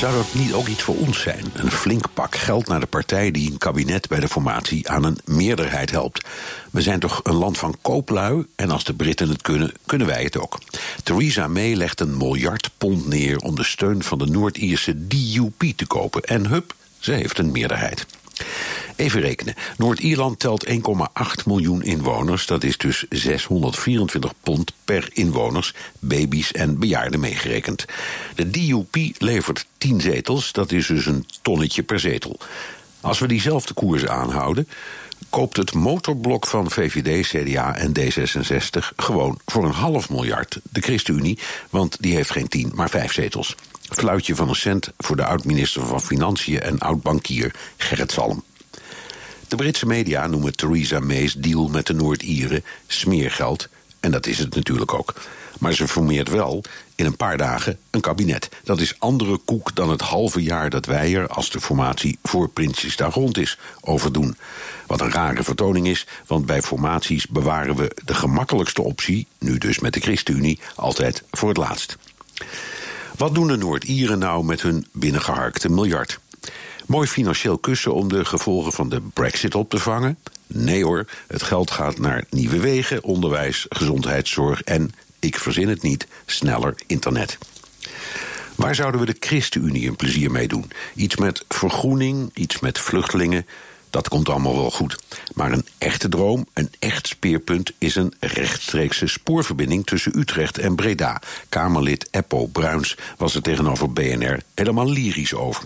Zou dat niet ook iets voor ons zijn? Een flink pak geld naar de partij die een kabinet bij de formatie aan een meerderheid helpt. We zijn toch een land van kooplui en als de Britten het kunnen, kunnen wij het ook. Theresa May legt een miljard pond neer om de steun van de Noord-Ierse DUP te kopen. En hup, ze heeft een meerderheid. Even rekenen. Noord-Ierland telt 1,8 miljoen inwoners. Dat is dus 624 pond per inwoners, baby's en bejaarden meegerekend. De DUP levert 10 zetels, dat is dus een tonnetje per zetel. Als we diezelfde koers aanhouden, koopt het motorblok van VVD, CDA en D66 gewoon voor een half miljard de ChristenUnie, want die heeft geen 10, maar 5 zetels. Fluitje van een cent voor de oud-minister van Financiën en oud-bankier Gerrit Salm. De Britse media noemen Theresa May's deal met de Noord-Ieren smeergeld. En dat is het natuurlijk ook. Maar ze formeert wel in een paar dagen een kabinet. Dat is andere koek dan het halve jaar dat wij er, als de formatie voor Prinsjesdag rond is, over doen. Wat een rare vertoning is, want bij formaties bewaren we de gemakkelijkste optie, nu dus met de ChristenUnie, altijd voor het laatst. Wat doen de Noord-Ieren nou met hun binnengeharkte miljard? Mooi financieel kussen om de gevolgen van de brexit op te vangen? Nee hoor, het geld gaat naar nieuwe wegen, onderwijs, gezondheidszorg en, ik verzin het niet, sneller internet. Waar zouden we de ChristenUnie een plezier mee doen? Iets met vergroening, iets met vluchtelingen. Dat komt allemaal wel goed. Maar een echte droom, een echt speerpunt, is een rechtstreekse spoorverbinding tussen Utrecht en Breda. Kamerlid Eppo Bruins was er tegenover BNR helemaal lyrisch over.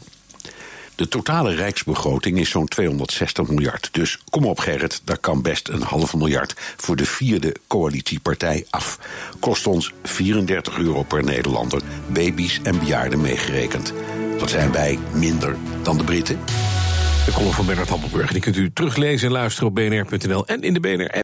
De totale rijksbegroting is zo'n 260 miljard. Dus kom op Gerrit, daar kan best een half miljard voor de vierde coalitiepartij af. Kost ons 34 euro per Nederlander, baby's en bejaarden meegerekend. Wat zijn wij minder dan de Britten? De column van Bernard Happelburg. Die kunt u teruglezen en luisteren op bnr.nl en in de BNR-app.